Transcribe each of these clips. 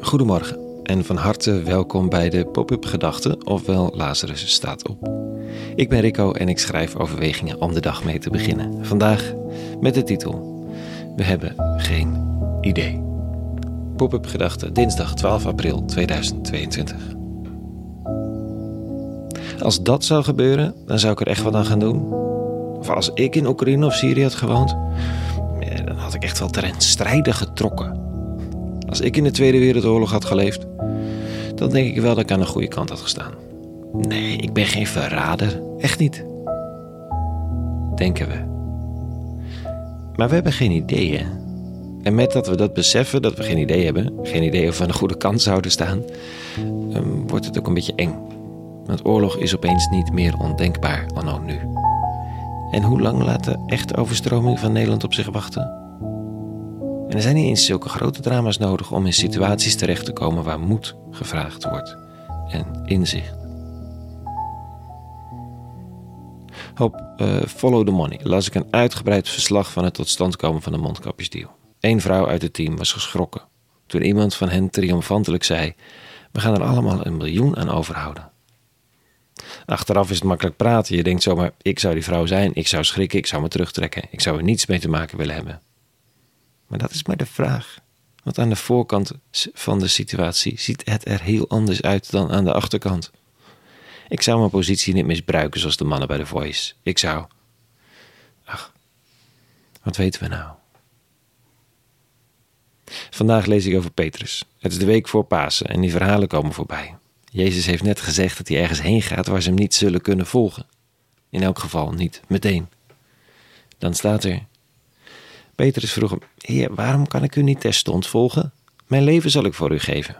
Goedemorgen en van harte welkom bij de Pop-up Gedachten, ofwel Lazarus staat op. Ik ben Rico en ik schrijf overwegingen om de dag mee te beginnen. Vandaag met de titel We hebben geen idee. Pop-up Gedachten, dinsdag 12 april 2022. Als dat zou gebeuren, dan zou ik er echt wat aan gaan doen. Of als ik in Oekraïne of Syrië had gewoond, dan had ik echt wel terrein strijden getrokken. Als ik in de Tweede Wereldoorlog had geleefd, dan denk ik wel dat ik aan de goede kant had gestaan. Nee, ik ben geen verrader. Echt niet. Denken we. Maar we hebben geen ideeën. En met dat we dat beseffen, dat we geen idee hebben, geen idee of we aan de goede kant zouden staan, ehm, wordt het ook een beetje eng. Want oorlog is opeens niet meer ondenkbaar anno nu. En hoe lang laat de echte overstroming van Nederland op zich wachten? Er zijn niet eens zulke grote drama's nodig om in situaties terecht te komen waar moed gevraagd wordt en inzicht. Op uh, Follow the Money las ik een uitgebreid verslag van het tot stand komen van de mondkapjesdeal. Eén vrouw uit het team was geschrokken toen iemand van hen triomfantelijk zei: We gaan er allemaal een miljoen aan overhouden. Achteraf is het makkelijk praten. Je denkt zomaar: ik zou die vrouw zijn, ik zou schrikken, ik zou me terugtrekken, ik zou er niets mee te maken willen hebben. Maar dat is maar de vraag. Want aan de voorkant van de situatie ziet het er heel anders uit dan aan de achterkant. Ik zou mijn positie niet misbruiken zoals de mannen bij de Voice. Ik zou. Ach, wat weten we nou? Vandaag lees ik over Petrus. Het is de week voor Pasen en die verhalen komen voorbij. Jezus heeft net gezegd dat hij ergens heen gaat waar ze hem niet zullen kunnen volgen. In elk geval niet meteen. Dan staat er: Petrus vroeg hem: Heer, waarom kan ik u niet terstond volgen? Mijn leven zal ik voor u geven.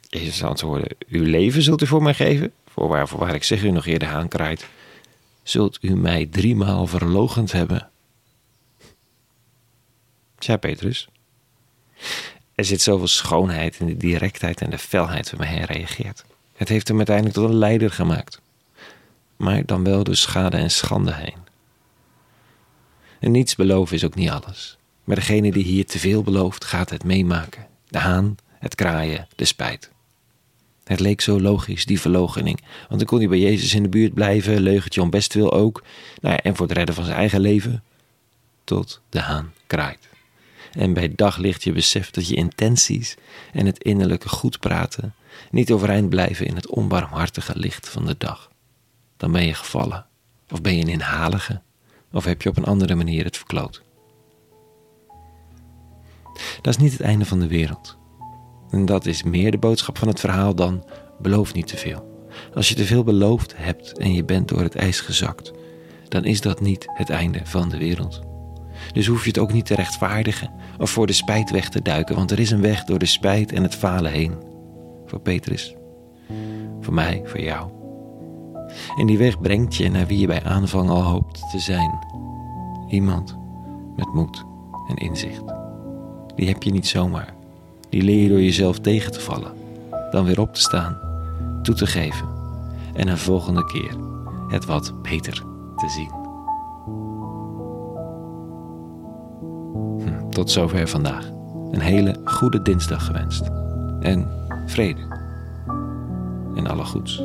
Jezus antwoordde: Uw leven zult u voor mij geven? Voorwaar, voorwaar, ik zeg u nog eerder aankraait. Zult u mij driemaal verlogend hebben? Tja, Petrus. Er zit zoveel schoonheid in de directheid en de felheid waarmee hij reageert. Het heeft hem uiteindelijk tot een leider gemaakt. Maar dan wel door schade en schande heen. En niets beloven is ook niet alles. Maar degene die hier te veel belooft, gaat het meemaken. De haan, het kraaien, de spijt. Het leek zo logisch, die verloochening. Want dan kon hij bij Jezus in de buurt blijven, leugentje om bestwil ook. Nou ja, en voor het redden van zijn eigen leven. Tot de haan kraait. En bij daglicht je beseft dat je intenties en het innerlijke goed praten niet overeind blijven in het onbarmhartige licht van de dag. Dan ben je gevallen. Of ben je een inhalige of heb je op een andere manier het verkloot? Dat is niet het einde van de wereld. En dat is meer de boodschap van het verhaal dan beloof niet te veel. Als je te veel beloofd hebt en je bent door het ijs gezakt, dan is dat niet het einde van de wereld. Dus hoef je het ook niet te rechtvaardigen of voor de spijt weg te duiken, want er is een weg door de spijt en het falen heen. Voor Petrus, voor mij, voor jou. En die weg brengt je naar wie je bij aanvang al hoopt te zijn. Iemand met moed en inzicht. Die heb je niet zomaar. Die leer je door jezelf tegen te vallen, dan weer op te staan, toe te geven en een volgende keer het wat beter te zien. Hm, tot zover vandaag. Een hele goede dinsdag gewenst. En vrede. En alle goeds.